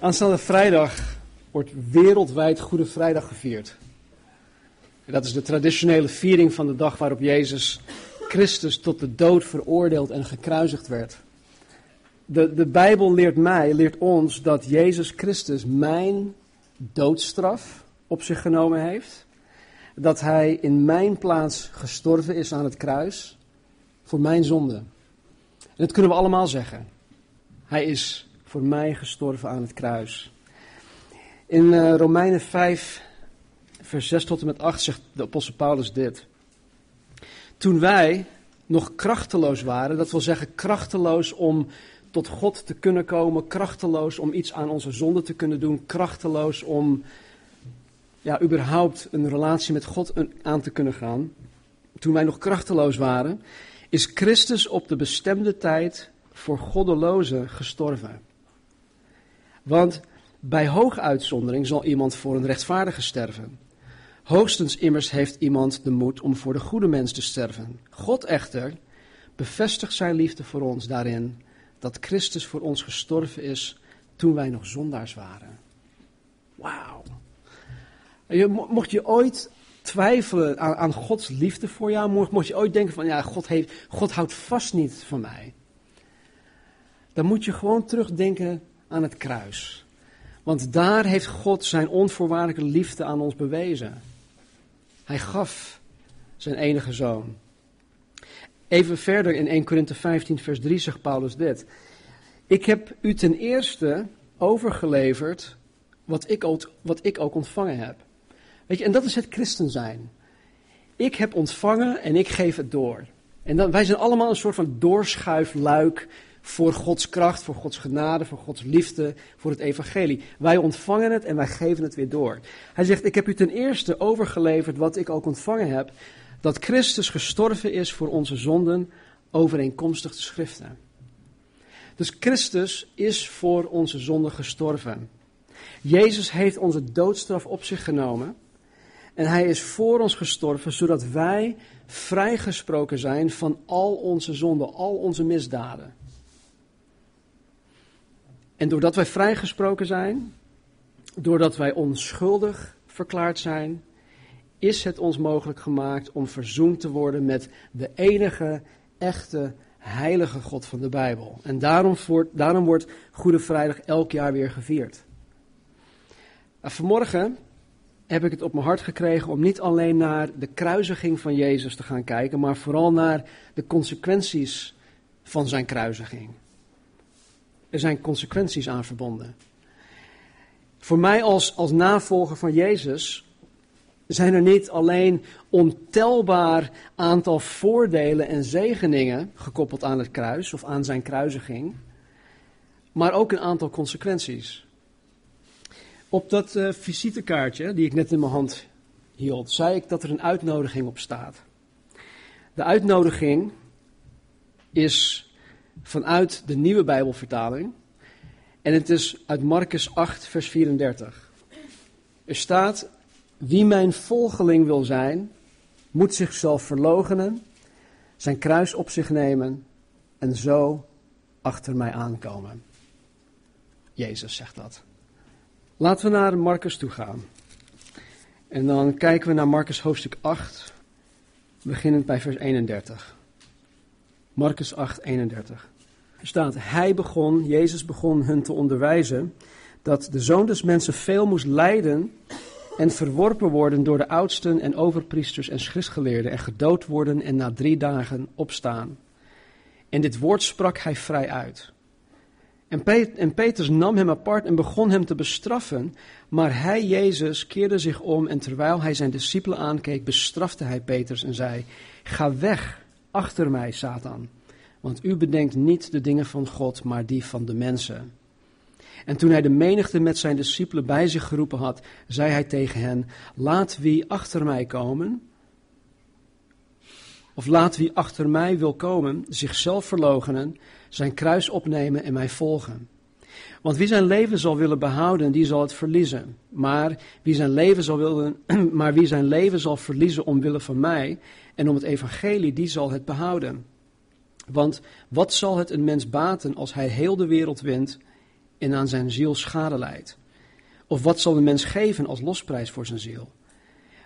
Aanstaande vrijdag wordt wereldwijd Goede Vrijdag gevierd. En dat is de traditionele viering van de dag waarop Jezus Christus tot de dood veroordeeld en gekruisigd werd. De, de Bijbel leert mij, leert ons dat Jezus Christus mijn doodstraf op zich genomen heeft. Dat hij in mijn plaats gestorven is aan het kruis voor mijn zonde. En dat kunnen we allemaal zeggen. Hij is voor mij gestorven aan het kruis. In uh, Romeinen 5, vers 6 tot en met 8 zegt de apostel Paulus dit. Toen wij nog krachteloos waren, dat wil zeggen krachteloos om tot God te kunnen komen, krachteloos om iets aan onze zonde te kunnen doen, krachteloos om ja, überhaupt een relatie met God aan te kunnen gaan. Toen wij nog krachteloos waren, is Christus op de bestemde tijd voor goddelozen gestorven. Want bij hooguitzondering zal iemand voor een rechtvaardige sterven. Hoogstens immers heeft iemand de moed om voor de goede mens te sterven. God echter bevestigt zijn liefde voor ons daarin dat Christus voor ons gestorven is toen wij nog zondaars waren. Wauw. Mocht je ooit twijfelen aan, aan, Gods liefde voor jou, mocht, mocht je ooit denken van ja, God, heeft, God houdt vast niet van mij. Dan moet je gewoon terugdenken aan het kruis. Want daar heeft God zijn onvoorwaardelijke liefde aan ons bewezen. Hij gaf zijn enige zoon. Even verder in 1 Korinthe 15, vers 3 zegt Paulus dit. Ik heb u ten eerste overgeleverd wat ik ook, wat ik ook ontvangen heb. Weet je, en dat is het christen zijn. Ik heb ontvangen en ik geef het door. En dan, wij zijn allemaal een soort van doorschuifluik voor Gods kracht, voor Gods genade, voor Gods liefde, voor het evangelie. Wij ontvangen het en wij geven het weer door. Hij zegt, ik heb u ten eerste overgeleverd wat ik ook ontvangen heb, dat Christus gestorven is voor onze zonden, overeenkomstig de schriften. Dus Christus is voor onze zonden gestorven. Jezus heeft onze doodstraf op zich genomen. En hij is voor ons gestorven, zodat wij vrijgesproken zijn van al onze zonden, al onze misdaden. En doordat wij vrijgesproken zijn, doordat wij onschuldig verklaard zijn, is het ons mogelijk gemaakt om verzoend te worden met de enige, echte, heilige God van de Bijbel. En daarom, daarom wordt Goede Vrijdag elk jaar weer gevierd. Nou, vanmorgen heb ik het op mijn hart gekregen om niet alleen naar de kruisiging van Jezus te gaan kijken, maar vooral naar de consequenties van zijn kruisiging. Er zijn consequenties aan verbonden. Voor mij als, als navolger van Jezus zijn er niet alleen ontelbaar aantal voordelen en zegeningen gekoppeld aan het kruis of aan zijn kruisiging, maar ook een aantal consequenties. Op dat uh, visitekaartje die ik net in mijn hand hield, zei ik dat er een uitnodiging op staat. De uitnodiging is vanuit de nieuwe Bijbelvertaling. En het is uit Marcus 8, vers 34. Er staat: Wie mijn volgeling wil zijn, moet zichzelf verloochenen, zijn kruis op zich nemen en zo achter mij aankomen. Jezus zegt dat. Laten we naar Marcus toe gaan. En dan kijken we naar Marcus hoofdstuk 8, beginnend bij vers 31. Marcus 8, 31. Staat, hij begon, Jezus begon hun te onderwijzen, dat de zoon des mensen veel moest lijden en verworpen worden door de oudsten en overpriesters en schriftgeleerden en gedood worden en na drie dagen opstaan. En dit woord sprak hij vrij uit. En, en Petrus nam hem apart en begon hem te bestraffen, maar hij, Jezus, keerde zich om en terwijl hij zijn discipelen aankeek, bestrafte hij Petrus en zei, ga weg, achter mij, Satan. Want u bedenkt niet de dingen van God, maar die van de mensen. En toen hij de menigte met zijn discipelen bij zich geroepen had, zei hij tegen hen: Laat wie achter mij komen, of laat wie achter mij wil komen, zichzelf verloochenen, zijn kruis opnemen en mij volgen. Want wie zijn leven zal willen behouden, die zal het verliezen. Maar wie zijn leven zal, willen, maar wie zijn leven zal verliezen omwille van mij en om het evangelie, die zal het behouden. Want wat zal het een mens baten als hij heel de wereld wint en aan zijn ziel schade leidt? Of wat zal de mens geven als losprijs voor zijn ziel?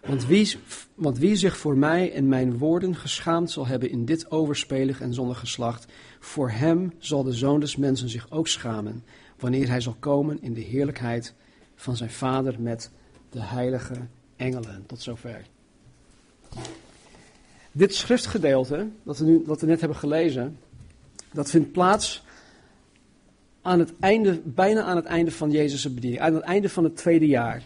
Want wie, want wie zich voor mij en mijn woorden geschaamd zal hebben in dit overspelig en zondig geslacht, voor hem zal de zoon des mensen zich ook schamen, wanneer hij zal komen in de heerlijkheid van zijn vader met de heilige engelen. Tot zover. Dit schriftgedeelte, dat we, nu, wat we net hebben gelezen, dat vindt plaats aan het einde, bijna aan het einde van Jezus' bediening, aan het einde van het tweede jaar.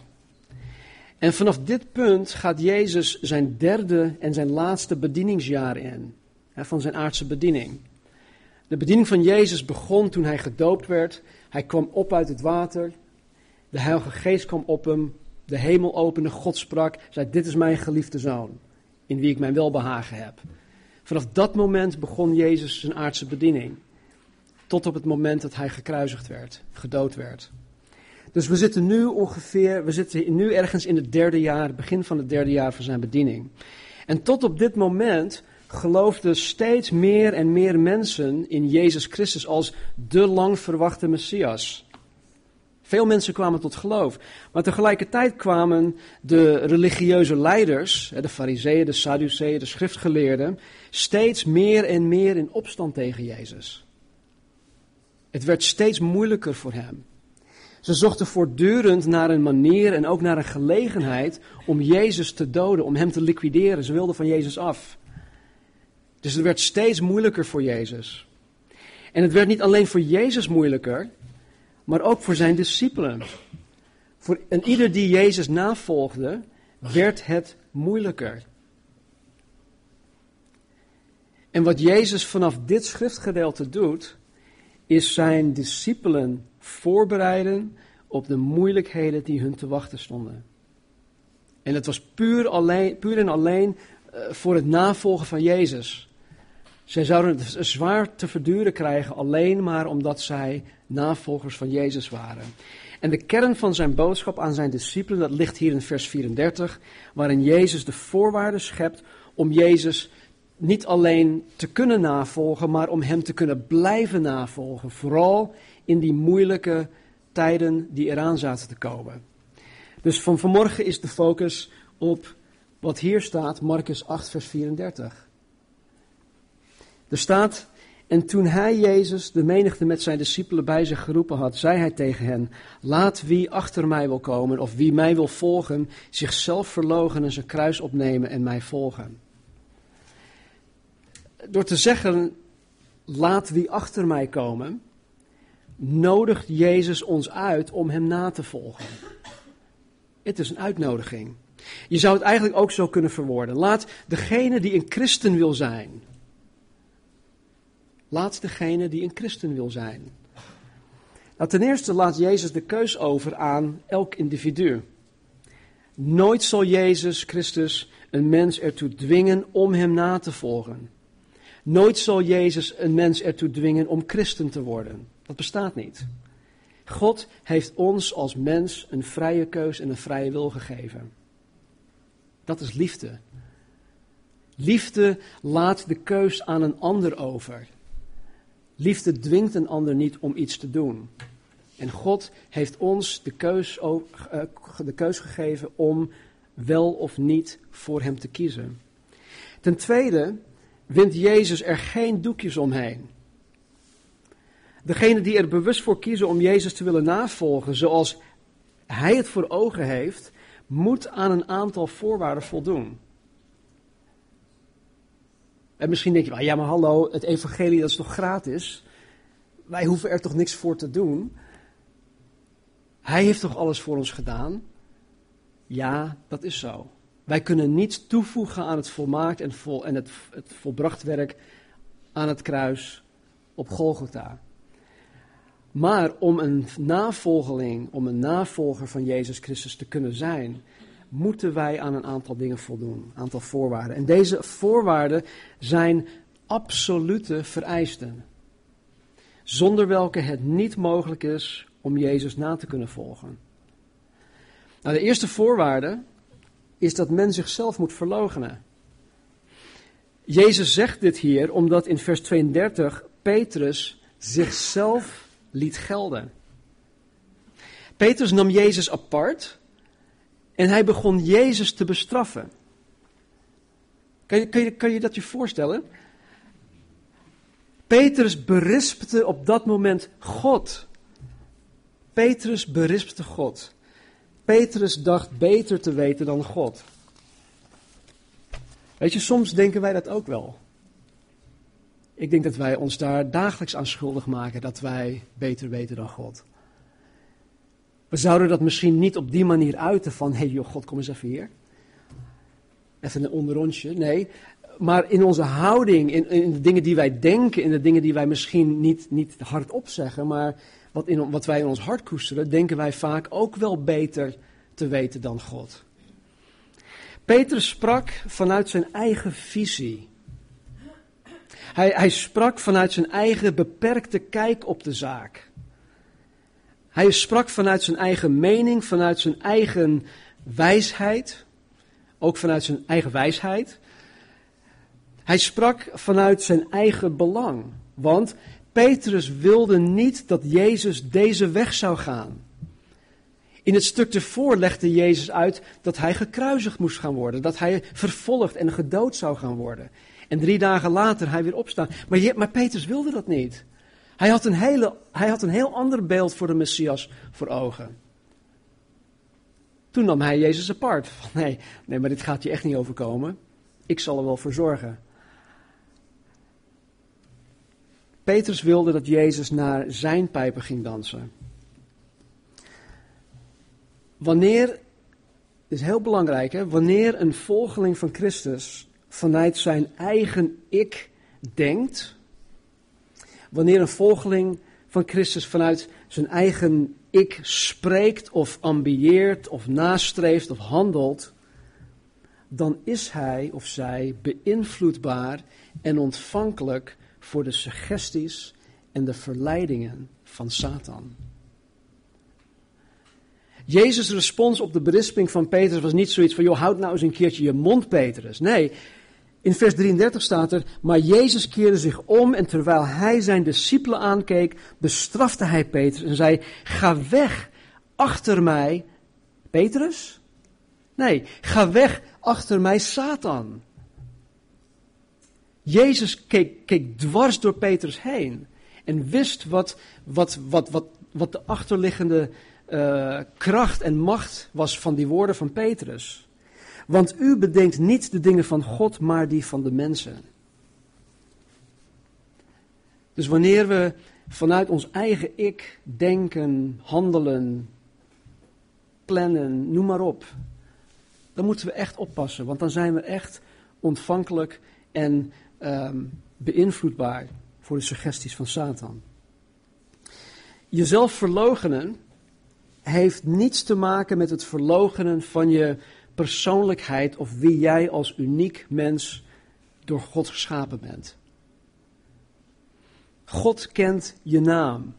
En vanaf dit punt gaat Jezus zijn derde en zijn laatste bedieningsjaar in, hè, van zijn aardse bediening. De bediening van Jezus begon toen hij gedoopt werd. Hij kwam op uit het water. De Heilige Geest kwam op hem. De hemel opende. God sprak. Zei: Dit is mijn geliefde zoon. In wie ik mijn welbehagen heb. Vanaf dat moment begon Jezus zijn aardse bediening. Tot op het moment dat hij gekruisigd werd, gedood werd. Dus we zitten nu ongeveer, we zitten nu ergens in het derde jaar, begin van het derde jaar van zijn bediening. En tot op dit moment geloofden steeds meer en meer mensen in Jezus Christus als de lang verwachte Messias. Veel mensen kwamen tot geloof. Maar tegelijkertijd kwamen de religieuze leiders, de fariseeën, de sadduceeën, de schriftgeleerden, steeds meer en meer in opstand tegen Jezus. Het werd steeds moeilijker voor hem. Ze zochten voortdurend naar een manier en ook naar een gelegenheid om Jezus te doden, om hem te liquideren. Ze wilden van Jezus af. Dus het werd steeds moeilijker voor Jezus. En het werd niet alleen voor Jezus moeilijker, maar ook voor zijn discipelen. Voor en ieder die Jezus navolgde, werd het moeilijker. En wat Jezus vanaf dit schriftgedeelte doet, is zijn discipelen voorbereiden op de moeilijkheden die hun te wachten stonden. En het was puur, alleen, puur en alleen uh, voor het navolgen van Jezus. Zij zouden het zwaar te verduren krijgen alleen maar omdat zij navolgers van Jezus waren. En de kern van zijn boodschap aan zijn discipelen, dat ligt hier in vers 34, waarin Jezus de voorwaarden schept om Jezus niet alleen te kunnen navolgen, maar om hem te kunnen blijven navolgen. Vooral in die moeilijke tijden die eraan zaten te komen. Dus van vanmorgen is de focus op wat hier staat, Marcus 8, vers 34. Er staat, en toen hij, Jezus, de menigte met zijn discipelen bij zich geroepen had, zei hij tegen hen, laat wie achter mij wil komen of wie mij wil volgen, zichzelf verlogen en zijn kruis opnemen en mij volgen. Door te zeggen, laat wie achter mij komen, nodigt Jezus ons uit om hem na te volgen. Het is een uitnodiging. Je zou het eigenlijk ook zo kunnen verwoorden. Laat degene die een christen wil zijn, Laat degene die een christen wil zijn. Nou, ten eerste laat Jezus de keus over aan elk individu. Nooit zal Jezus Christus een mens ertoe dwingen om hem na te volgen. Nooit zal Jezus een mens ertoe dwingen om christen te worden. Dat bestaat niet. God heeft ons als mens een vrije keus en een vrije wil gegeven. Dat is liefde. Liefde laat de keus aan een ander over. Liefde dwingt een ander niet om iets te doen. En God heeft ons de keus, eh, de keus gegeven om wel of niet voor Hem te kiezen. Ten tweede wint Jezus er geen doekjes omheen. Degene die er bewust voor kiezen om Jezus te willen navolgen zoals Hij het voor ogen heeft, moet aan een aantal voorwaarden voldoen. En misschien denk je, ja maar hallo, het evangelie dat is toch gratis? Wij hoeven er toch niks voor te doen? Hij heeft toch alles voor ons gedaan? Ja, dat is zo. Wij kunnen niets toevoegen aan het volmaakt en, vol, en het, het volbracht werk aan het kruis op Golgotha. Maar om een navolgeling, om een navolger van Jezus Christus te kunnen zijn, moeten wij aan een aantal dingen voldoen, een aantal voorwaarden. En deze voorwaarden zijn absolute vereisten, zonder welke het niet mogelijk is om Jezus na te kunnen volgen. Nou, de eerste voorwaarde is dat men zichzelf moet verloochenen. Jezus zegt dit hier omdat in vers 32 Petrus zichzelf liet gelden. Petrus nam Jezus apart en hij begon Jezus te bestraffen. Kan je, kan kan je dat je voorstellen? Petrus berispte op dat moment God. Petrus berispte God. Petrus dacht beter te weten dan God. Weet je, soms denken wij dat ook wel. Ik denk dat wij ons daar dagelijks aan schuldig maken dat wij beter weten dan God. We zouden dat misschien niet op die manier uiten van, hé hey joh, God, kom eens even hier. Even een onderrondje. Nee, maar in onze houding, in, in, de dingen die wij denken, in de dingen die wij misschien niet, niet hardop zeggen, maar wat, in, wat wij in ons hart koesteren, denken wij vaak ook wel beter te weten dan God. Petrus sprak vanuit zijn eigen visie. Hij, hij sprak vanuit zijn eigen beperkte kijk op de zaak. Hij sprak vanuit zijn eigen mening, vanuit zijn eigen wijsheid. Ook vanuit zijn eigen wijsheid. Hij sprak vanuit zijn eigen belang. Want Petrus wilde niet dat Jezus deze weg zou gaan. In het stuk ervoor legde Jezus uit dat hij gekruisigd moest gaan worden. Dat hij vervolgd en gedood zou gaan worden. En drie dagen later hij weer opstaan. Maar, maar Petrus wilde dat niet. Hij had, een hele, hij had een heel ander beeld voor de Messias voor ogen. Toen nam hij Jezus apart. Van, nee, nee, maar dit gaat je echt niet overkomen. Ik zal er wel voor zorgen. Petrus wilde dat Jezus naar zijn pijpen ging dansen. Wanneer, is heel belangrijk, hè, wanneer een volgeling van Christus vanuit zijn eigen ik denkt, wanneer een volgeling van Christus vanuit zijn eigen ik spreekt of ambieert of nastreeft of handelt, dan is hij of zij beïnvloedbaar en ontvankelijk voor de suggesties en de verleidingen van Satan. Jezus' respons op de berisping van Petrus was niet zoiets van, joh, houd nou eens een keertje je mond, Petrus. Nee, in vers 33 staat er, maar Jezus keerde zich om en terwijl hij zijn discipelen aankeek, bestrafte hij Petrus en zei, ga weg achter mij, Petrus? Nee, ga weg achter mij, Satan. Jezus keek, keek dwars door Petrus heen en wist wat, wat, wat, wat, wat de achterliggende uh, kracht en macht was van die woorden van Petrus. Want u bedenkt niet de dingen van God, maar die van de mensen. Dus wanneer we vanuit ons eigen ik denken, handelen, plannen, noem maar op, dan moeten we echt oppassen, want dan zijn we echt ontvankelijk en um, beïnvloedbaar voor de suggesties van Satan. Jezelf verlogenen heeft niets te maken met het verlogenen van je persoonlijkheid of wie jij als uniek mens door God geschapen bent. God kent je naam.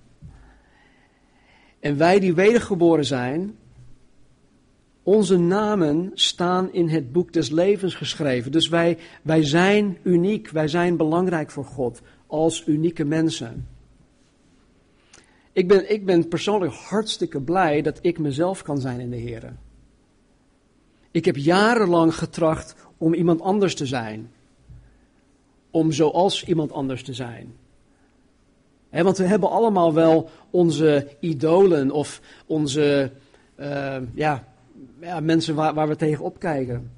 En wij die wedergeboren zijn, onze namen staan in het boek des levens geschreven. Dus wij, wij zijn uniek, wij zijn belangrijk voor God als unieke mensen. Ik ben, ik ben persoonlijk hartstikke blij dat ik mezelf kan zijn in de Heer. Ik heb jarenlang getracht om iemand anders te zijn. Om zoals iemand anders te zijn. want we hebben allemaal wel onze idolen of onze ja, ja, mensen waar, waar we tegen opkijken.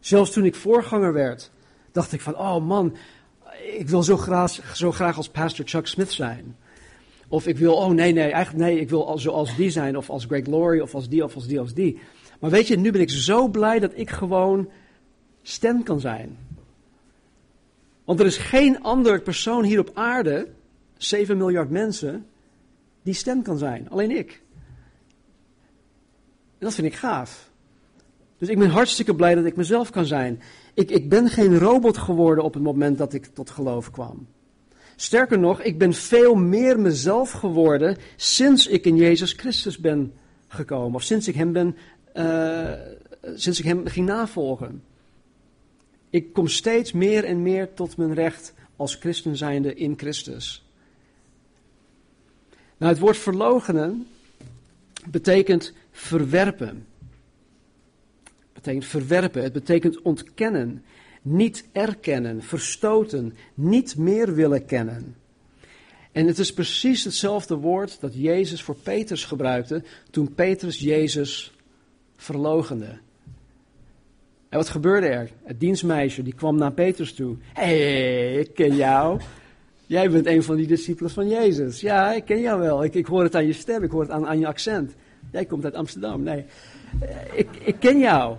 Zelfs toen ik voorganger werd, dacht ik van, oh man, ik wil zo graag, zo graag als pastor Chuck Smith zijn. Of ik wil, oh nee, nee, eigenlijk nee, ik wil zoals die zijn, of als Greg Laurie, of als die, of als die, als die. Maar weet je, nu ben ik zo blij dat ik gewoon stem kan zijn. Want er is geen ander persoon hier op aarde, 7 miljard mensen, die stem kan zijn. Alleen ik. En dat vind ik gaaf. Dus ik ben hartstikke blij dat ik mezelf kan zijn. Ik, ik ben geen robot geworden op het moment dat ik tot geloof kwam. Sterker nog, ik ben veel meer mezelf geworden sinds ik in Jezus Christus ben gekomen. Of sinds ik hem, ben, uh, sinds ik hem ging navolgen. Ik kom steeds meer en meer tot mijn recht als christen zijnde in Christus. Nou, het woord verlogenen betekent verwerpen. Betekent verwerpen. Het betekent ontkennen, niet erkennen, verstoten, niet meer willen kennen. En het is precies hetzelfde woord dat Jezus voor Petrus gebruikte toen Petrus Jezus verlogende. En wat gebeurde er? Het dienstmeisje die kwam naar Petrus toe. Hé, hey, ik ken jou. Jij bent een van die discipelen van Jezus. Ja, ik ken jou wel. Ik, ik hoor het aan je stem, ik hoor het aan, aan je accent. Jij komt uit Amsterdam. Nee, ik, ik ken jou.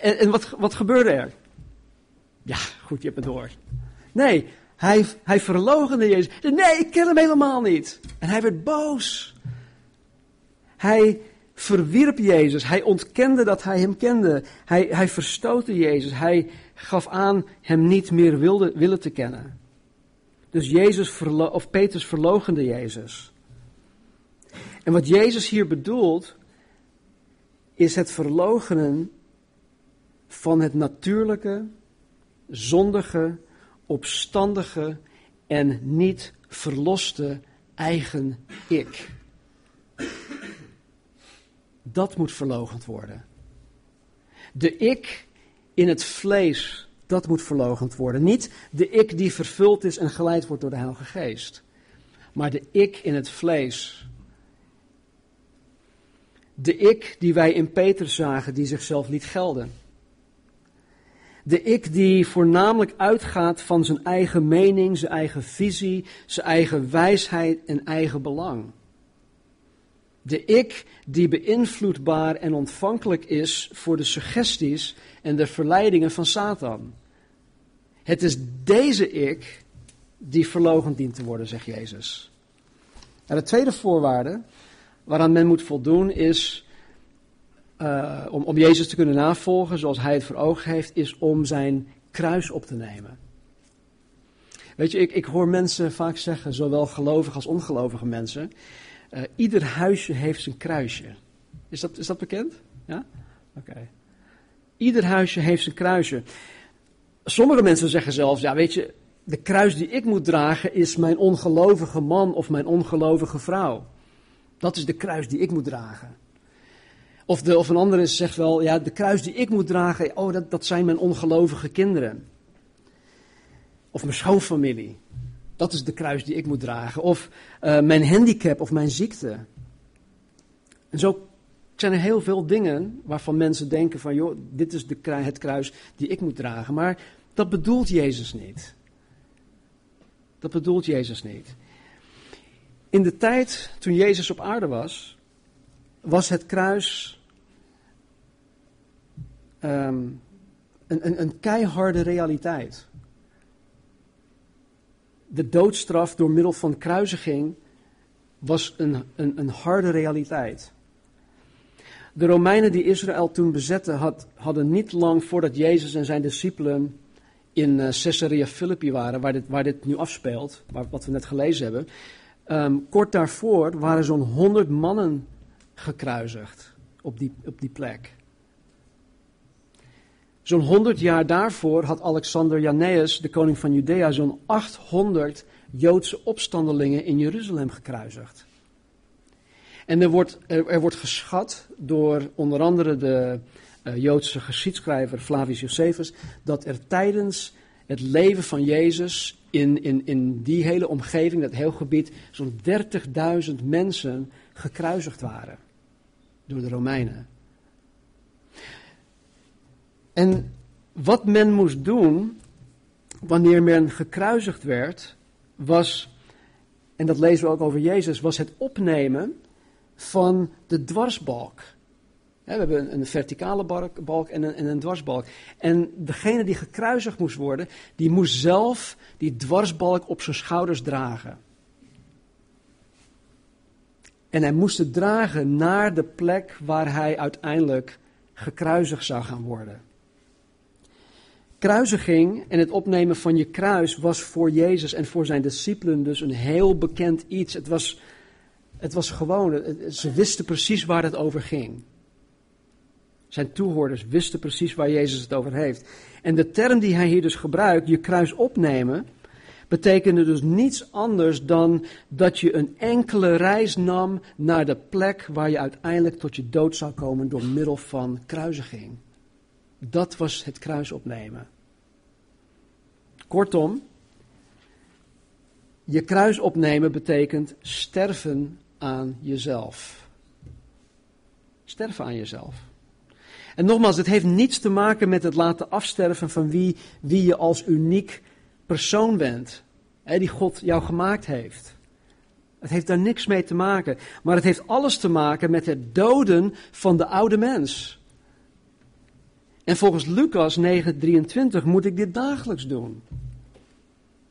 En, en wat, wat gebeurde er? Ja, goed, je hebt het door. Nee, hij, hij verloochende Jezus. Nee, ik ken hem helemaal niet. En hij werd boos. Hij verwierp Jezus. Hij ontkende dat hij hem kende. Hij, hij verstootte Jezus. Hij gaf aan hem niet meer wilde, willen te kennen. Dus Jezus of Petrus verlogende Jezus. En wat Jezus hier bedoelt, is het verlogenen van het natuurlijke, zondige, opstandige en niet verloste eigen ik. Dat moet verlogend worden. De ik in het vlees, dat moet verlogend worden. Niet de ik die vervuld is en geleid wordt door de Heilige Geest. Maar de ik in het vlees. De ik die wij in Petrus zagen, die zichzelf liet gelden. De ik die voornamelijk uitgaat van zijn eigen mening, zijn eigen visie, zijn eigen wijsheid en eigen belang. De ik die beïnvloedbaar en ontvankelijk is voor de suggesties en de verleidingen van Satan. Het is deze ik die verlogen dient te worden, zegt Jezus. En de tweede voorwaarde waaraan men moet voldoen is uh, om, om Jezus te kunnen navolgen zoals hij het voor ogen heeft, is om zijn kruis op te nemen. Weet je, ik, ik hoor mensen vaak zeggen, zowel gelovige als ongelovige mensen, uh, ieder huisje heeft zijn kruisje. Is dat, is dat bekend? Ja? Oké. Ieder huisje heeft zijn kruisje. Sommige mensen zeggen zelfs, ja weet je, de kruis die ik moet dragen is mijn ongelovige man of mijn ongelovige vrouw. Dat is de kruis die ik moet dragen. Of, de, of een andere zegt wel, ja, de kruis die ik moet dragen, oh, dat, dat zijn mijn ongelovige kinderen. Of mijn schoonfamilie. Dat is de kruis die ik moet dragen. Of uh, mijn handicap of mijn ziekte. En zo zijn er heel veel dingen waarvan mensen denken van, joh, dit is de, het kruis die ik moet dragen. Maar dat bedoelt Jezus niet. Dat bedoelt Jezus niet. In de tijd toen Jezus op aarde was, was het kruis um, een, een, een keiharde realiteit. De doodstraf door middel van kruisiging was een, een, een harde realiteit. De Romeinen die Israël toen bezetten had, hadden niet lang voordat Jezus en zijn discipelen in uh, Caesarea Philippi waren, waar dit, waar dit nu afspeelt, wat we net gelezen hebben. Um, kort daarvoor waren zo'n honderd mannen gekruisigd op die, op die plek. Zo'n 100 jaar daarvoor had Alexander Janneus, de koning van Judea, zo'n 800 Joodse opstandelingen in Jeruzalem gekruisigd. En er wordt, er, wordt geschat door onder andere de uh, Joodse geschiedschrijver Flavius Josephus dat er tijdens het leven van Jezus in, in, in die hele omgeving, dat heel gebied, zo'n 30.000 mensen gekruisigd waren door de Romeinen. En wat men moest doen wanneer men gekruisigd werd, was, en dat lezen we ook over Jezus, was het opnemen van de dwarsbalk. we hebben een verticale balk en een, en een dwarsbalk. En degene die gekruisigd moest worden, die moest zelf die dwarsbalk op zijn schouders dragen. En hij moest het dragen naar de plek waar hij uiteindelijk gekruisigd zou gaan worden. Kruisiging en het opnemen van je kruis was voor Jezus en voor zijn discipelen dus een heel bekend iets. Het was, het was gewoon, ze wisten precies waar het over ging. Zijn toehoorders wisten precies waar Jezus het over heeft. En de term die hij hier dus gebruikt, je kruis opnemen, betekende dus niets anders dan dat je een enkele reis nam naar de plek waar je uiteindelijk tot je dood zou komen door middel van kruisiging. Dat was het kruis opnemen. Kortom, je kruis opnemen betekent sterven aan jezelf. Sterven aan jezelf. En nogmaals, het heeft niets te maken met het laten afsterven van wie, wie je als uniek persoon bent. Hè, die God jou gemaakt heeft. Het heeft daar niks mee te maken. Maar het heeft alles te maken met het doden van de oude mens. En volgens Lucas 9:23 moet ik dit dagelijks doen.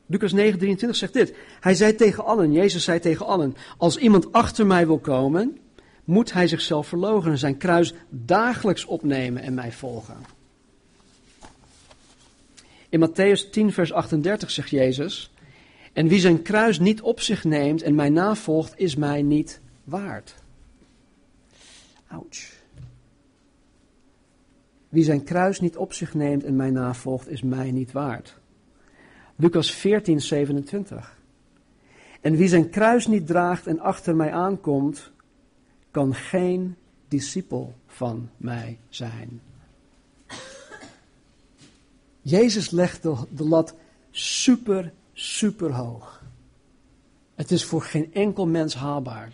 Lucas 9:23 zegt dit. Hij zei tegen allen, Jezus zei tegen allen, als iemand achter mij wil komen, moet hij zichzelf verloochenen, zijn kruis dagelijks opnemen en mij volgen. In Matthäus 10 vers 38 zegt Jezus, en wie zijn kruis niet op zich neemt en mij navolgt, is mij niet waard. Ouch. Wie zijn kruis niet op zich neemt en mij navolgt, is mij niet waard. Lucas 14, 27. En wie zijn kruis niet draagt en achter mij aankomt, kan geen discipel van mij zijn. Jezus legt de, de lat super, super hoog. Het is voor geen enkel mens haalbaar.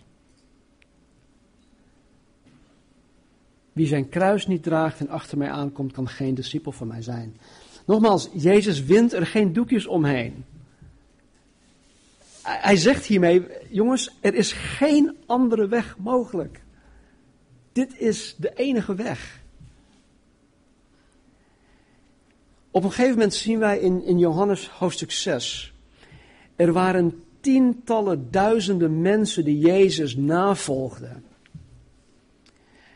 Wie zijn kruis niet draagt en achter mij aankomt, kan geen discipel van mij zijn. Nogmaals, Jezus wint er geen doekjes omheen. Hij zegt hiermee, jongens, er is geen andere weg mogelijk. Dit is de enige weg. Op een gegeven moment zien wij in, in Johannes hoofdstuk 6. Er waren tientallen duizenden mensen die Jezus navolgden.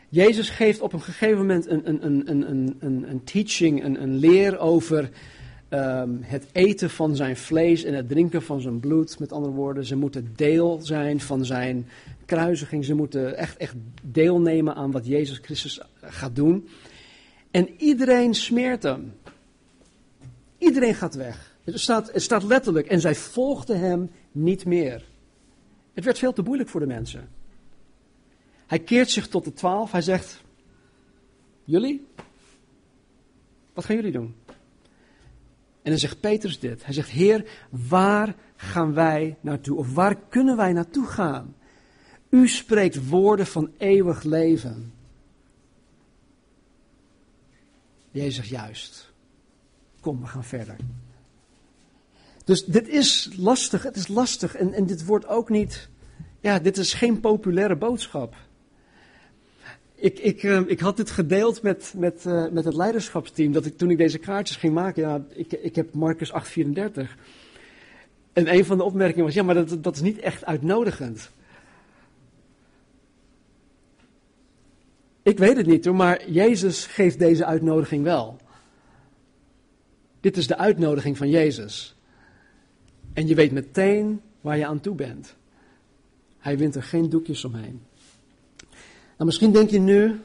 Jezus geeft op een gegeven moment een, een, een, een, een, een teaching, een, een leer over um, het eten van zijn vlees en het drinken van zijn bloed. Met andere woorden, ze moeten deel zijn van zijn kruisiging. Ze moeten echt, echt deelnemen aan wat Jezus Christus gaat doen. En iedereen smeert hem. Iedereen gaat weg. Het staat, het staat letterlijk. En zij volgden hem niet meer. Het werd veel te moeilijk voor de mensen. Hij keert zich tot de twaalf. Hij zegt: Jullie? Wat gaan jullie doen? En dan zegt Petrus dit. Hij zegt: Heer, waar gaan wij naartoe? Of waar kunnen wij naartoe gaan? U spreekt woorden van eeuwig leven. Jezus juist. Kom, we gaan verder. Dus dit is lastig, het is lastig. En, en dit wordt ook niet, ja, dit is geen populaire boodschap. Ik, ik, uh, ik had dit gedeeld met, met, uh, met het leiderschapsteam, dat ik toen ik deze kaartjes ging maken, ja, ik, ik heb Marcus 834. En een van de opmerkingen was, ja, maar dat, dat is niet echt uitnodigend. Ik weet het niet hoor, maar Jezus geeft deze uitnodiging wel. Dit is de uitnodiging van Jezus. En je weet meteen waar je aan toe bent. Hij wint er geen doekjes omheen. Nou, misschien denk je nu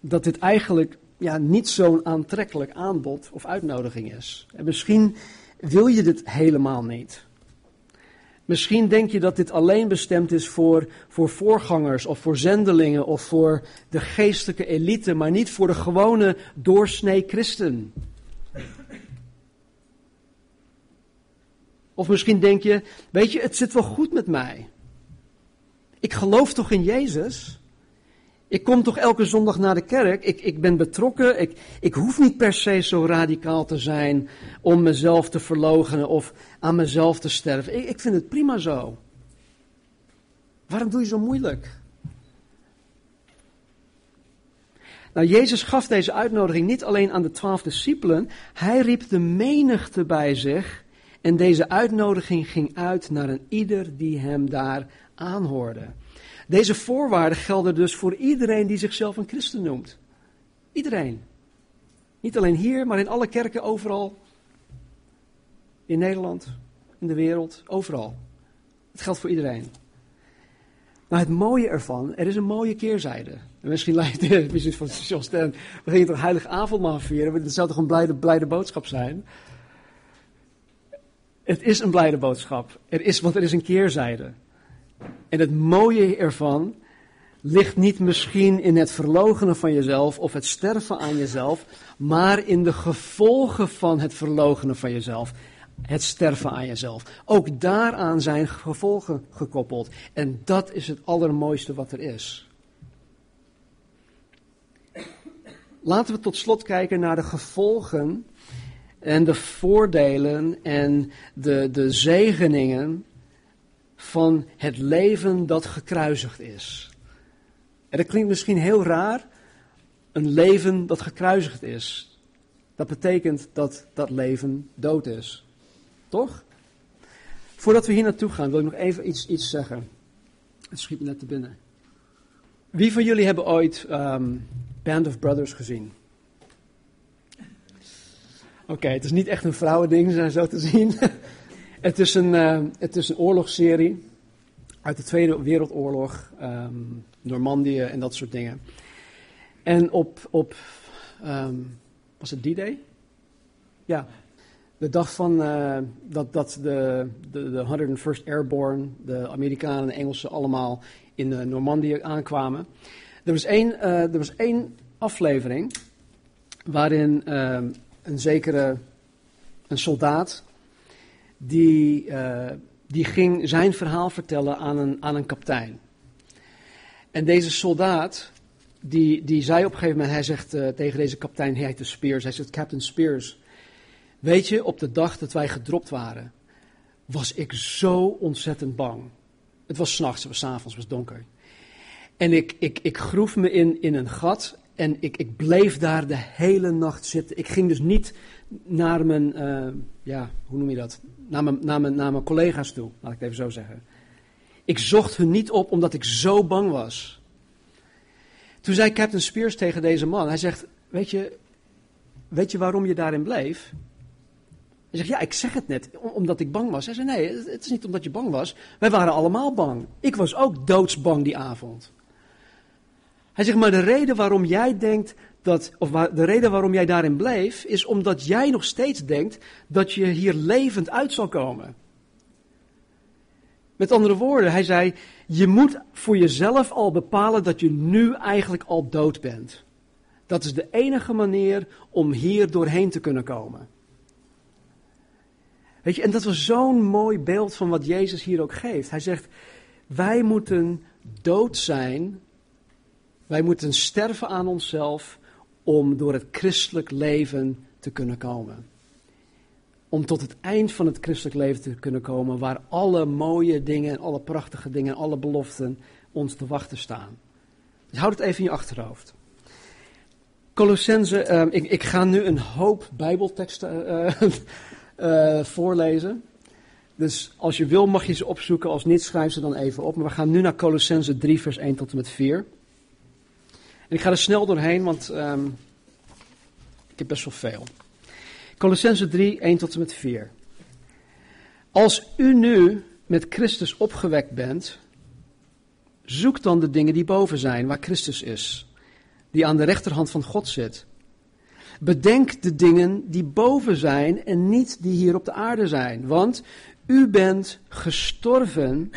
dat dit eigenlijk ja, niet zo'n aantrekkelijk aanbod of uitnodiging is. En misschien wil je dit helemaal niet. Misschien denk je dat dit alleen bestemd is voor, voor voorgangers of voor zendelingen of voor de geestelijke elite, maar niet voor de gewone doorsnee christen. Of misschien denk je, weet je, het zit wel goed met mij. Ik geloof toch in Jezus? Ik kom toch elke zondag naar de kerk. Ik, ik ben betrokken. Ik, ik hoef niet per se zo radicaal te zijn om mezelf te verloochenen of aan mezelf te sterven. Ik, ik vind het prima zo. Waarom doe je zo moeilijk? Nou, Jezus gaf deze uitnodiging niet alleen aan de twaalf discipelen. Hij riep de menigte bij zich. En deze uitnodiging ging uit naar een ieder die hem daar aanhoorde. Deze voorwaarden gelden dus voor iedereen die zichzelf een christen noemt. Iedereen. Niet alleen hier, maar in alle kerken overal. In Nederland, in de wereld, overal. Het geldt voor iedereen. Maar het mooie ervan, er is een mooie keerzijde. En misschien lijkt het misschien van John we gingen toch heilig avondmaal vieren, dat zou toch een blijde, blijde boodschap zijn? Het is een blijde boodschap. Er is, want er is een keerzijde. En het mooie ervan ligt niet misschien in het verlogenen van jezelf of het sterven aan jezelf, maar in de gevolgen van het verlogenen van jezelf. Het sterven aan jezelf. Ook daaraan zijn gevolgen gekoppeld. En dat is het allermooiste wat er is. Laten we tot slot kijken naar de gevolgen en de voordelen en de, de zegeningen van het leven dat gekruisigd is. En dat klinkt misschien heel raar, een leven dat gekruisigd is. Dat betekent dat dat leven dood is. Toch? Voordat we hier naartoe gaan, wil ik nog even iets, iets zeggen. Het schiet me net te binnen. Wie van jullie hebben ooit um, Band of Brothers gezien? Oké, het is niet echt een vrouwending, zo te zien. het, is een, uh, het is een oorlogsserie uit de Tweede Wereldoorlog, um, Normandië en dat soort dingen. En op, op um, was het D-Day? Ja, de dag van uh, dat, dat de, de, de 101st Airborne, de Amerikanen en Engelsen allemaal in de Normandië aankwamen. Er was één, uh, er was één aflevering waarin uh, een zekere een soldaat die, uh, die ging zijn verhaal vertellen aan een, aan een kaptein. En deze soldaat, die, die zei op een gegeven moment, hij zegt uh, tegen deze kaptein, hij heet de Spears, hij zegt, Captain Spears, weet je, op de dag dat wij gedropt waren, was ik zo ontzettend bang. Het was s'nachts, het was s'avonds, het was donker. En ik, ik, ik groef me in, in een gat en ik, ik bleef daar de hele nacht zitten. Ik ging dus niet naar mijn, uh, ja, hoe noem je dat? Naar mijn, naar, mijn, collega's toe, laat ik het even zo zeggen. Ik zocht hun niet op omdat ik zo bang was. Toen zei Captain Spears tegen deze man, hij zegt, weet je, weet je waarom je daarin bleef? Hij zegt, ja, ik zeg het net, omdat ik bang was. Hij zei, nee, het is niet omdat je bang was. Wij waren allemaal bang. Ik was ook doodsbang die avond. Hij zegt, maar de reden waarom jij denkt dat, of de reden waarom jij daarin bleef, is omdat jij nog steeds denkt dat je hier levend uit zal komen. Met andere woorden, hij zei, je moet voor jezelf al bepalen dat je nu eigenlijk al dood bent. Dat is de enige manier om hier doorheen te kunnen komen. Weet je, en dat was zo'n mooi beeld van wat Jezus hier ook geeft. Hij zegt, wij moeten dood zijn wij moeten sterven aan onszelf om door het christelijk leven te kunnen komen. Om tot het eind van het christelijk leven te kunnen komen, waar alle mooie dingen en alle prachtige dingen en alle beloften ons te wachten staan. Dus houd het even in je achterhoofd. Colossense, uh, ik, ik, ga nu een hoop Bijbelteksten uh, uh, voorlezen. Dus als je wil mag je ze opzoeken, als niet schrijf ze dan even op. Maar we gaan nu naar Colossense 3 vers 1 tot en met 4. En ik ga er snel doorheen, want um, ik heb best wel veel. Colossense 3, 1 tot en met 4. Als u nu met Christus opgewekt bent, zoek dan de dingen die boven zijn, waar Christus is, die aan de rechterhand van God zit. Bedenk de dingen die boven zijn en niet die hier op de aarde zijn, want u bent gestorven.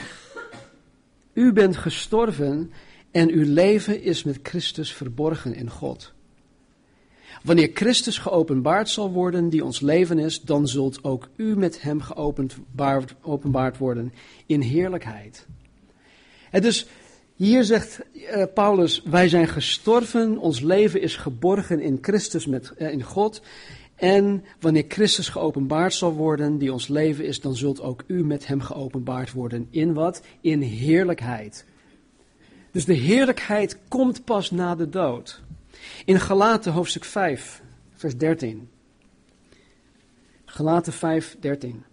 U bent gestorven en uw leven is met Christus verborgen in God. Wanneer Christus geopenbaard zal worden, die ons leven is, dan zult ook u met hem geopenbaard worden in heerlijkheid. En dus hier zegt uh, Paulus, wij zijn gestorven, ons leven is geborgen in Christus, met, uh, in God. En wanneer Christus geopenbaard zal worden, die ons leven is, dan zult ook u met hem geopenbaard worden. In wat? In heerlijkheid. Dus de heerlijkheid komt pas na de dood. In Galaten hoofdstuk 5, vers 13. Galaten 5, 13.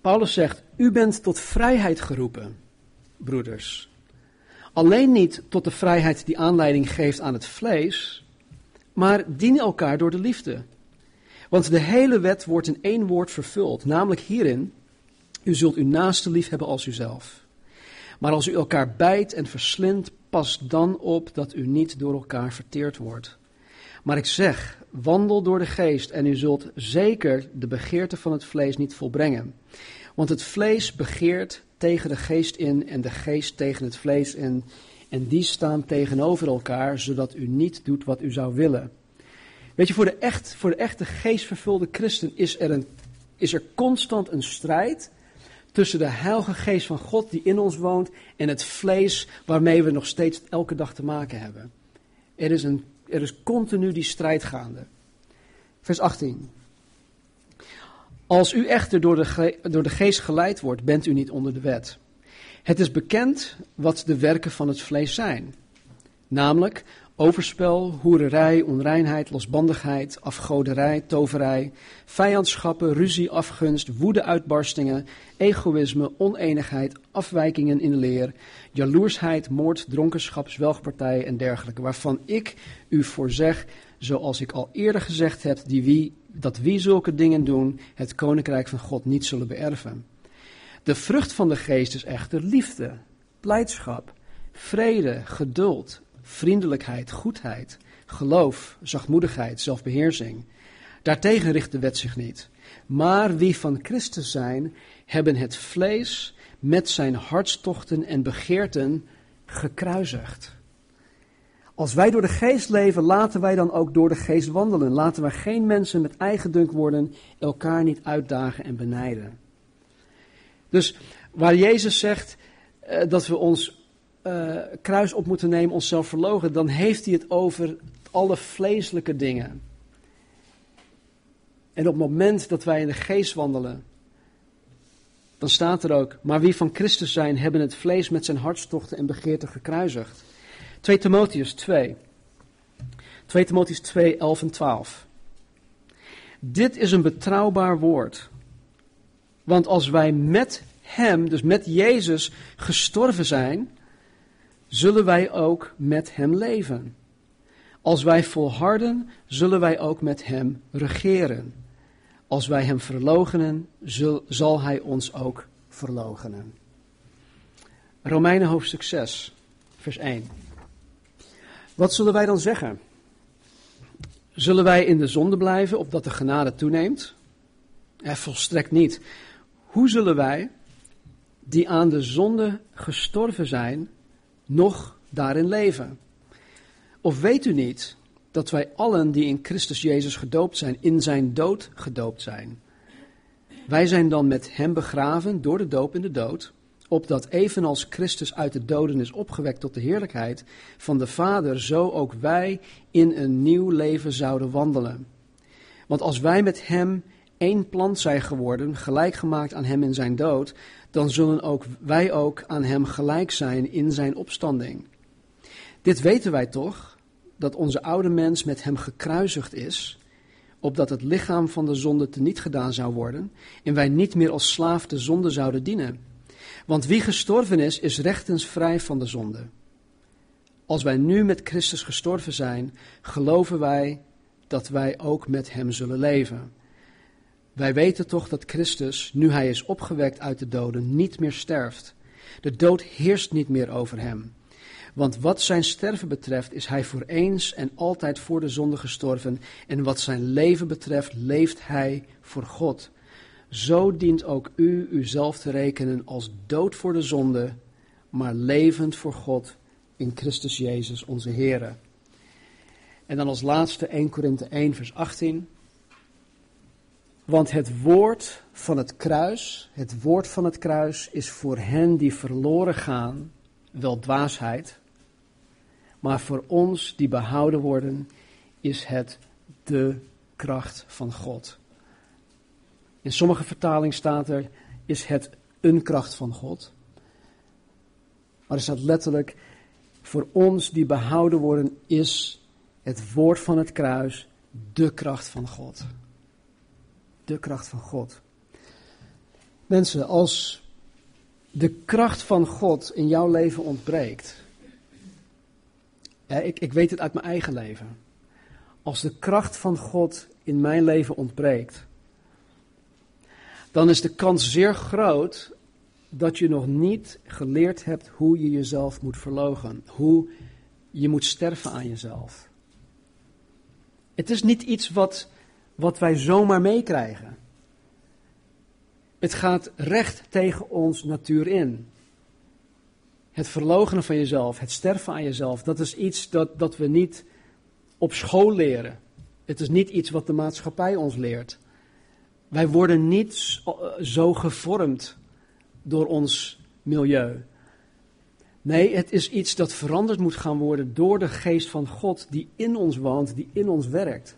Paulus zegt, u bent tot vrijheid geroepen, broeders. Alleen niet tot de vrijheid die aanleiding geeft aan het vlees, maar dien elkaar door de liefde. Want de hele wet wordt in één woord vervuld, namelijk hierin, u zult uw naaste lief hebben als uzelf. Maar als u elkaar bijt en verslindt, pas dan op dat u niet door elkaar verteerd wordt. Maar ik zeg, wandel door de geest en u zult zeker de begeerte van het vlees niet volbrengen. Want het vlees begeert tegen de geest in en de geest tegen het vlees in. En die staan tegenover elkaar, zodat u niet doet wat u zou willen. Weet je, voor de, echt, voor de echte geestvervulde christen is er, een, is er constant een strijd tussen de heilige geest van God die in ons woont en het vlees waarmee we nog steeds elke dag te maken hebben. Er is, een, er is continu die strijd gaande. Vers 18. Als u echter door de, door de geest geleid wordt, bent u niet onder de wet. Het is bekend wat de werken van het vlees zijn. Namelijk overspel, hoererij, onreinheid, losbandigheid, afgoderij, toverij, vijandschappen, ruzie, afgunst, woede-uitbarstingen, egoïsme, oneenigheid, afwijkingen in de leer, jaloersheid, moord, dronkenschap, zwelgpartijen en dergelijke, waarvan ik u voor zeg, zoals ik al eerder gezegd heb, die wie, dat wie zulke dingen doen, het koninkrijk van God niet zullen beërven. De vrucht van de geest is echter liefde, blijdschap, vrede, geduld, vriendelijkheid, goedheid, geloof, zachtmoedigheid, zelfbeheersing. Daartegen richt de wet zich niet. Maar wie van Christus zijn, hebben het vlees met zijn hartstochten en begeerten gekruisigd. Als wij door de geest leven, laten wij dan ook door de geest wandelen. Laten wij geen mensen met eigen dunk worden, elkaar niet uitdagen en benijden. Dus waar Jezus zegt uh, dat we ons uh, kruis op moeten nemen, onszelf verlogen, dan heeft hij het over alle vleeselijke dingen. En op het moment dat wij in de geest wandelen, dan staat er ook, maar wie van Christus zijn, hebben het vlees met zijn hartstochten en begeerten gekruisigd. 2 Timotheus 2. 2 Timotheus 2, 11 en 12. Dit is een betrouwbaar woord. Want als wij met Hem, dus met Jezus, gestorven zijn, zullen wij ook met Hem leven. Als wij volharden, zullen wij ook met Hem regeren. Als wij Hem verlogenen, zal Hij ons ook verlogenen. Romeinen hoofdstuk 6, vers 1. Wat zullen wij dan zeggen? Zullen wij in de zonde blijven, opdat de genade toeneemt? Eh, volstrekt niet. Hoe zullen wij, die aan de zonde gestorven zijn, nog daarin leven? Of weet u niet dat wij allen die in Christus Jezus gedoopt zijn, in zijn dood gedoopt zijn? Wij zijn dan met hem begraven door de doop in de dood, opdat evenals Christus uit de doden is opgewekt tot de heerlijkheid van de Vader, zo ook wij in een nieuw leven zouden wandelen. Want als wij met hem één plant zijn geworden, gelijk gemaakt aan hem in zijn dood, dan zullen ook wij ook aan hem gelijk zijn in zijn opstanding. Dit weten wij toch, dat onze oude mens met hem gekruisigd is, opdat het lichaam van de zonde teniet gedaan zou worden en wij niet meer als slaaf de zonde zouden dienen. Want wie gestorven is, is rechtens vrij van de zonde. Als wij nu met Christus gestorven zijn, geloven wij dat wij ook met hem zullen leven. Wij weten toch dat Christus, nu hij is opgewekt uit de doden, niet meer sterft. De dood heerst niet meer over hem. Want wat zijn sterven betreft, is hij voor eens en altijd voor de zonde gestorven. En wat zijn leven betreft, leeft hij voor God. Zo dient ook u uzelf te rekenen als dood voor de zonde, maar levend voor God in Christus Jezus onze Heer. En dan als laatste 1 Korinthe 1 vers 18. Want het woord van het kruis, het woord van het kruis is voor hen die verloren gaan wel dwaasheid, maar voor ons die behouden worden is het de kracht van God. In sommige vertalingen staat er, is het een kracht van God. Maar er staat letterlijk, voor ons die behouden worden, is het woord van het kruis de kracht van God. De kracht van God. Mensen, als de kracht van God in jouw leven ontbreekt. Ik, ik weet het uit mijn eigen leven. Als de kracht van God in mijn leven ontbreekt, dan is de kans zeer groot dat je nog niet geleerd hebt hoe je jezelf moet verlogen. Hoe je moet sterven aan jezelf. Het is niet iets wat, wat wij zomaar meekrijgen. Het gaat recht tegen ons natuur in. Het verloochenen van jezelf, het sterven aan jezelf, dat is iets dat, dat we niet op school leren. Het is niet iets wat de maatschappij ons leert. Wij worden niet zo gevormd door ons milieu. Nee, het is iets dat veranderd moet gaan worden door de geest van God die in ons woont, die in ons werkt.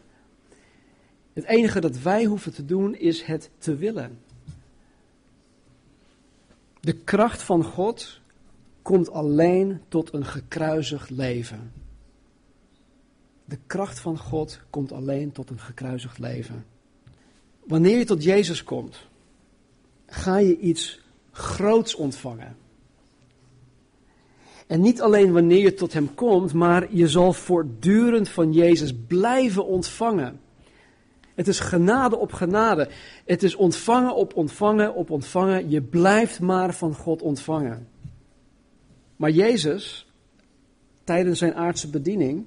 Het enige dat wij hoeven te doen is het te willen. De kracht van God komt alleen tot een gekruisigd leven. De kracht van God komt alleen tot een gekruisigd leven. Wanneer je tot Jezus komt, ga je iets groots ontvangen. En niet alleen wanneer je tot Hem komt, maar je zal voortdurend van Jezus blijven ontvangen. Het is genade op genade. Het is ontvangen op ontvangen op ontvangen. Je blijft maar van God ontvangen. Maar Jezus, tijdens zijn aardse bediening,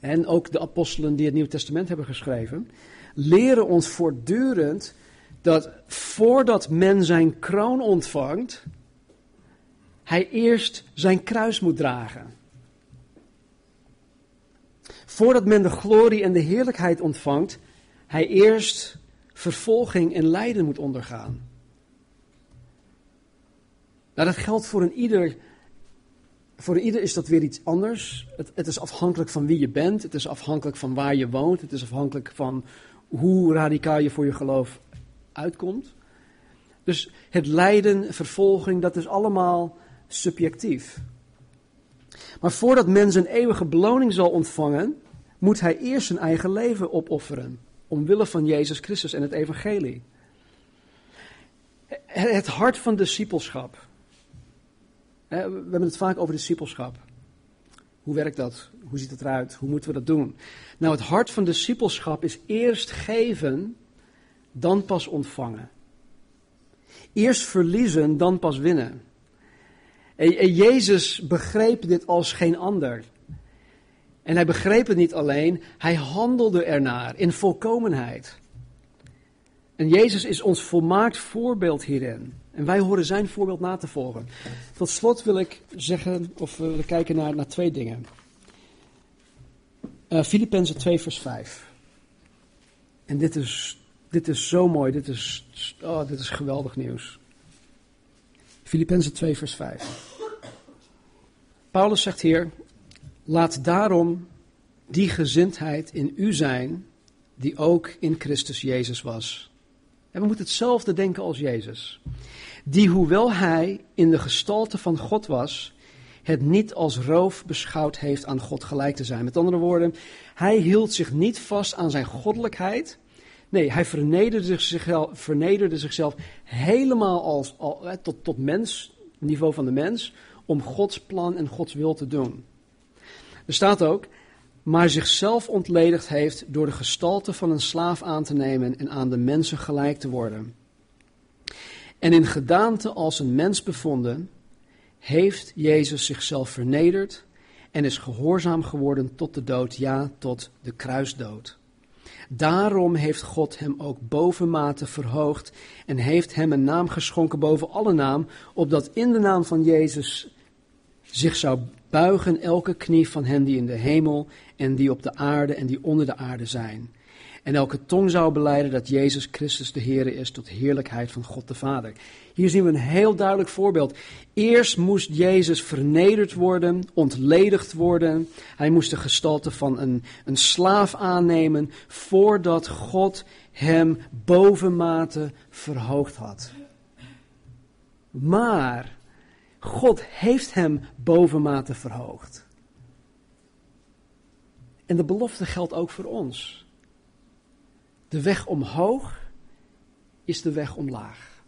en ook de apostelen die het Nieuw Testament hebben geschreven, leren ons voortdurend dat voordat men zijn kroon ontvangt, hij eerst zijn kruis moet dragen. Voordat men de glorie en de heerlijkheid ontvangt, hij eerst vervolging en lijden moet ondergaan. Nou, dat geldt voor een ieder. Voor ieder is dat weer iets anders. Het, het, is afhankelijk van wie je bent. Het is afhankelijk van waar je woont. Het is afhankelijk van hoe radicaal je voor je geloof uitkomt. Dus het lijden, vervolging, dat is allemaal subjectief. Maar voordat men zijn eeuwige beloning zal ontvangen, moet hij eerst zijn eigen leven opofferen. Omwille van Jezus Christus en het evangelie. Het hart van discipelschap. We hebben het vaak over discipelschap. Hoe werkt dat? Hoe ziet het eruit? Hoe moeten we dat doen? Nou, het hart van discipelschap is eerst geven, dan pas ontvangen. Eerst verliezen, dan pas winnen. En Jezus begreep dit als geen ander. En hij begreep het niet alleen, hij handelde ernaar in volkomenheid. En Jezus is ons volmaakt voorbeeld hierin. En wij horen zijn voorbeeld na te volgen. Tot slot wil ik zeggen, of we willen kijken naar, naar twee dingen. Uh, Filippenzen 2, vers 5. En dit is, dit is zo mooi, dit is, oh, dit is geweldig nieuws. Filippenzen 2, vers 5. Paulus zegt hier: Laat daarom die gezindheid in u zijn, die ook in Christus Jezus was. En we moeten hetzelfde denken als Jezus. Die, hoewel hij in de gestalte van God was, het niet als roof beschouwd heeft aan God gelijk te zijn. Met andere woorden, hij hield zich niet vast aan zijn goddelijkheid. Nee, hij vernederde zichzelf, zichzelf helemaal als, tot, tot mens, niveau van de mens, om Gods plan en Gods wil te doen. Er staat ook, maar zichzelf ontledigd heeft door de gestalte van een slaaf aan te nemen en aan de mensen gelijk te worden. En in gedaante als een mens bevonden, heeft Jezus zichzelf vernederd en is gehoorzaam geworden tot de dood, ja, tot de kruisdood. Daarom heeft God hem ook bovenmate verhoogd en heeft hem een naam geschonken boven alle naam, opdat in de naam van Jezus zich zou buigen elke knie van hen die in de hemel en die op de aarde en die onder de aarde zijn. En elke tong zou beleiden dat Jezus Christus de Heer is tot heerlijkheid van God de Vader. Hier zien we een heel duidelijk voorbeeld. Eerst moest Jezus vernederd worden, ontledigd worden. Hij moest de gestalte van een, een slaaf aannemen voordat God hem bovenmate verhoogd had. Maar God heeft hem bovenmate verhoogd. En de belofte geldt ook voor ons. De weg omhoog is de weg omlaag.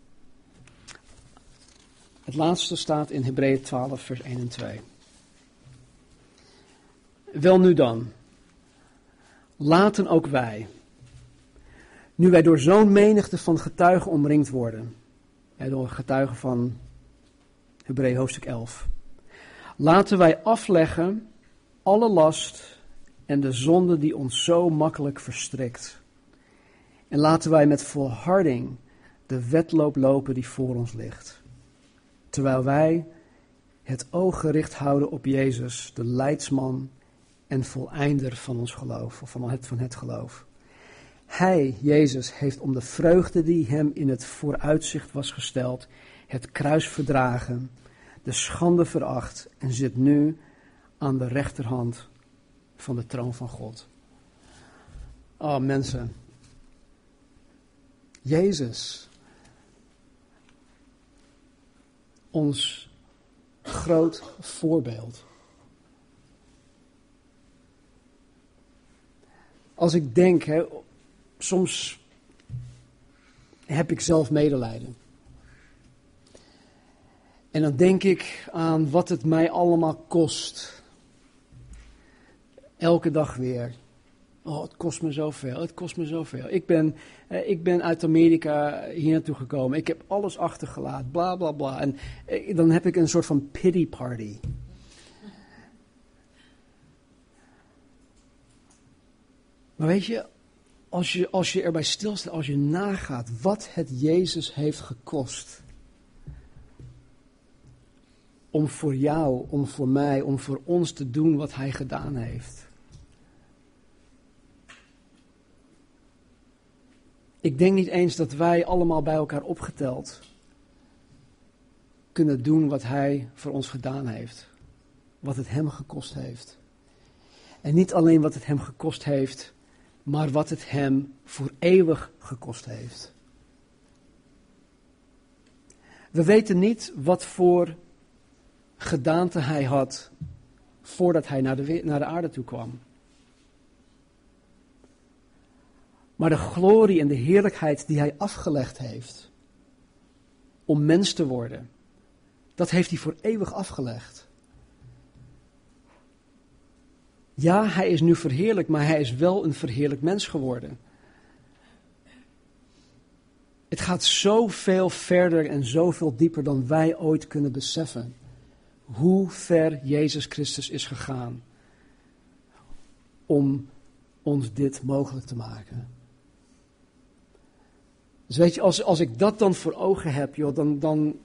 Het laatste staat in Hebreeën 12, vers 1 en 2. Wel nu dan, laten ook wij, nu wij door zo'n menigte van getuigen omringd worden, door getuigen van Hebreeën hoofdstuk 11. Laten wij afleggen alle last en de zonde die ons zo makkelijk verstrikt. En laten wij met volharding de wedloop lopen die voor ons ligt. Terwijl wij het oog gericht houden op Jezus, de leidsman en voleinder van ons geloof, of van het, van het geloof. Hij, Jezus, heeft om de vreugde die hem in het vooruitzicht was gesteld, het kruis verdragen, de schande veracht en zit nu aan de rechterhand van de troon van God. Oh mensen, Jezus, ons groot voorbeeld. Als ik denk, hè, soms heb ik zelf medelijden. En dan denk ik aan wat het mij allemaal kost. Elke dag weer. Oh, het kost me zoveel, het kost me zoveel. Ik ben, eh, ik ben uit Amerika hier naartoe gekomen. Ik heb alles achtergelaten, bla bla bla. En eh, dan heb ik een soort van pity party. Maar weet je, als je, als je erbij stilstaat, als je nagaat wat het Jezus heeft gekost. Om voor jou, om voor mij, om voor ons te doen wat hij gedaan heeft. Ik denk niet eens dat wij allemaal bij elkaar opgeteld kunnen doen wat hij voor ons gedaan heeft. Wat het hem gekost heeft. En niet alleen wat het hem gekost heeft maar wat het hem voor eeuwig gekost heeft. We weten niet wat voor gedaante hij had voordat hij naar de, naar de aarde toe kwam. Maar de glorie en de heerlijkheid die hij afgelegd heeft om mens te worden, dat heeft hij voor eeuwig afgelegd. Ja, hij is nu verheerlijk, maar hij is wel een verheerlijk mens geworden. Het gaat zoveel verder en zoveel dieper dan wij ooit kunnen beseffen. Hoe ver Jezus Christus is gegaan om ons dit mogelijk te maken. Dus weet je, als, als ik dat dan voor ogen heb, joh, dan, dan,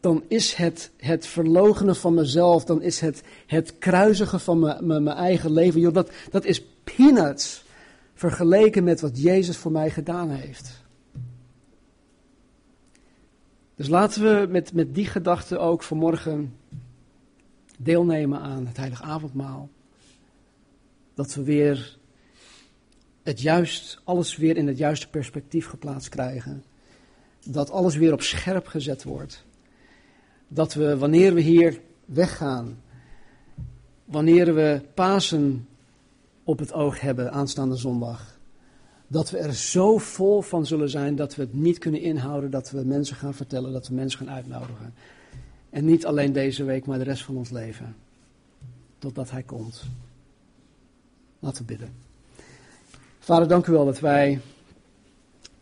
dan is het het verlogenen van mezelf, dan is het het kruisigen van mijn eigen leven, joh, dat, dat is peanuts vergeleken met wat Jezus voor mij gedaan heeft. Dus laten we met, met die gedachte ook vanmorgen deelnemen aan het heilige avondmaal. Dat we weer het juist, alles weer in het juiste perspectief geplaatst krijgen. Dat alles weer op scherp gezet wordt dat we wanneer we hier weggaan, wanneer we Pasen op het oog hebben aanstaande zondag, dat we er zo vol van zullen zijn dat we het niet kunnen inhouden, dat we mensen gaan vertellen, dat we mensen gaan uitnodigen. En niet alleen deze week, maar de rest van ons leven. Totdat Hij komt. Laten we bidden. Vader, dank u wel dat wij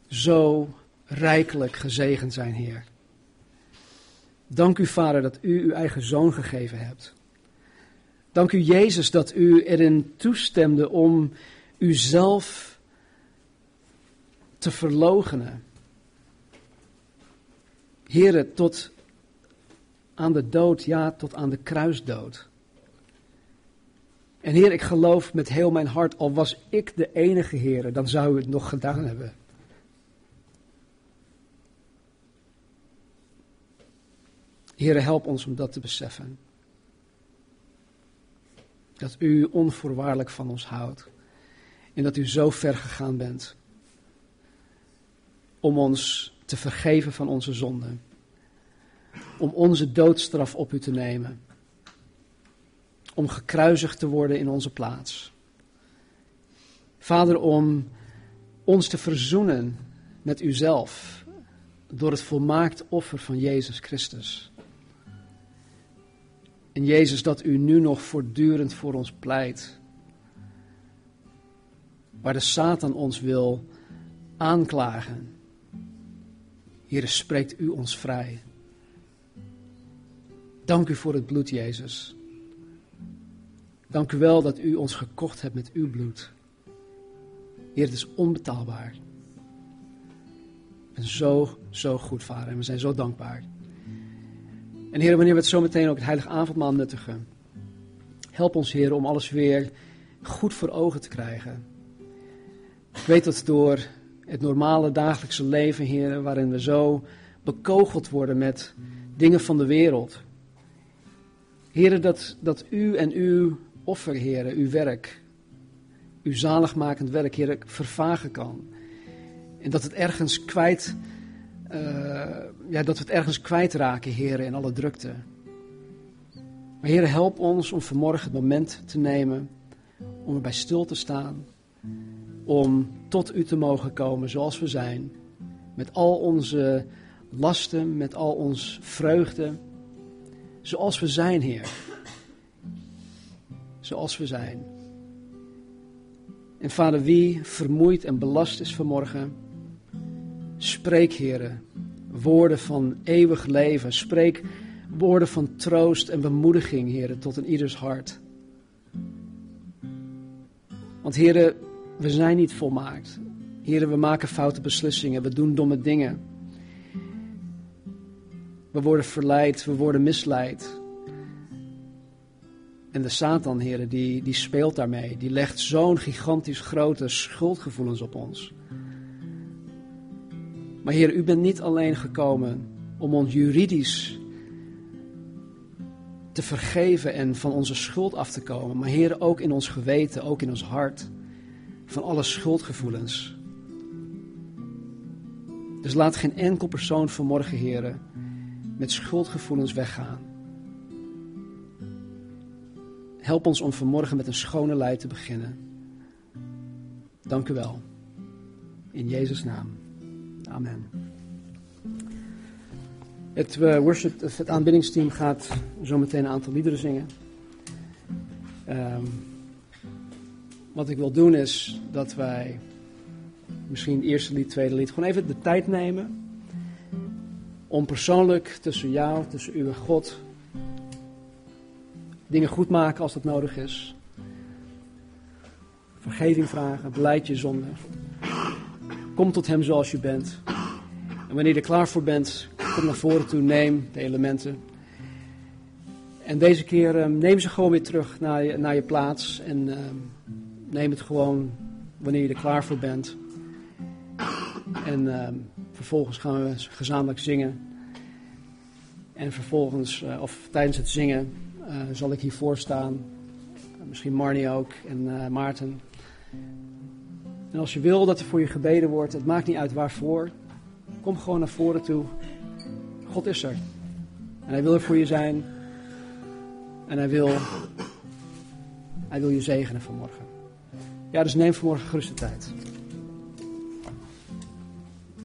zo rijkelijk gezegend zijn, Heer. Dank u, Vader, dat u uw eigen zoon gegeven hebt. Dank u, Jezus, dat u erin toestemde om uzelf te verloochenen. Heren, tot aan de dood, ja, tot aan de kruisdood. En Heer, ik geloof met heel mijn hart, al was ik de enige Heer, dan zou u het nog gedaan hebben. Heere, help ons om dat te beseffen. Dat u onvoorwaardelijk van ons houdt. En dat u zo ver gegaan bent om ons te vergeven van onze zonden. Om onze doodstraf op u te nemen. Om gekruisigd te worden in onze plaats. Vader, om ons te verzoenen met uzelf door het volmaakt offer van Jezus Christus. En Jezus, dat u nu nog voortdurend voor ons pleit. Waar de Satan ons wil aanklagen. Hier spreekt u ons vrij. Dank u voor het bloed, Jezus. Dank u wel dat u ons gekocht hebt met uw bloed. Heer, het is onbetaalbaar. Ben zo, zo goed, Vader. En we zijn zo dankbaar. En Heer, wanneer we het zo meteen ook het heilige avondmaal nuttigen. Help ons, Heer, om alles weer goed voor ogen te krijgen. Ik weet dat door het normale dagelijkse leven, Heer, waarin we zo bekogeld worden met dingen van de wereld. Heer, dat, dat u en uw offer, Heer, uw werk, uw zaligmakend werk, Heer, vervagen kan. En dat het ergens kwijt, uh, ja, dat we het ergens kwijtraken, Heer, in alle drukte. Maar Heer, help ons om vanmorgen het moment te nemen om erbij stil te staan, om tot u te mogen komen zoals we zijn, met al onze lasten, met al ons vreugde, zoals we zijn, Heer. Zoals we zijn. En Vader, wie vermoeid en belast is vanmorgen, spreek, Heer, woorden van eeuwig leven. Spreek woorden van troost en bemoediging, Heer, tot in ieders hart. Want heren, we zijn niet volmaakt. Heren, we maken foute beslissingen, we doen domme dingen. We worden verleid, we worden misleid. En de Satan, heren, die, die speelt daarmee. Die legt zo'n gigantisch grote schuldgevoelens op ons. Maar Heer, u bent niet alleen gekomen om ons juridisch te vergeven en van onze schuld af te komen. Maar Heer, ook in ons geweten, ook in ons hart, van alle schuldgevoelens. Dus laat geen enkel persoon vanmorgen, Heer, met schuldgevoelens weggaan. Help ons om vanmorgen met een schone lei te beginnen. Dank u wel. In Jezus' naam. Amen. Het uh, worship, het aanbiddingsteam gaat zo meteen een aantal liederen zingen. Um, wat ik wil doen is dat wij misschien eerste lied, tweede lied, gewoon even de tijd nemen om persoonlijk tussen jou, tussen u en God, dingen goed maken als dat nodig is. Vergeving vragen, beleid je zonde. Kom tot Hem zoals je bent. En wanneer je er klaar voor bent, kom naar voren toe, neem de elementen. En deze keer um, neem ze gewoon weer terug naar je, naar je plaats. En um, neem het gewoon wanneer je er klaar voor bent. En um, vervolgens gaan we gezamenlijk zingen. En vervolgens, uh, of tijdens het zingen, uh, zal ik hiervoor staan. Misschien Marnie ook en Maarten. En als je wil dat er voor je gebeden wordt, het maakt niet uit waarvoor. Kom gewoon naar voren toe. God is er. En hij wil er voor je zijn. En hij wil, hij wil je zegenen vanmorgen. Ja, dus neem vanmorgen gerust de tijd.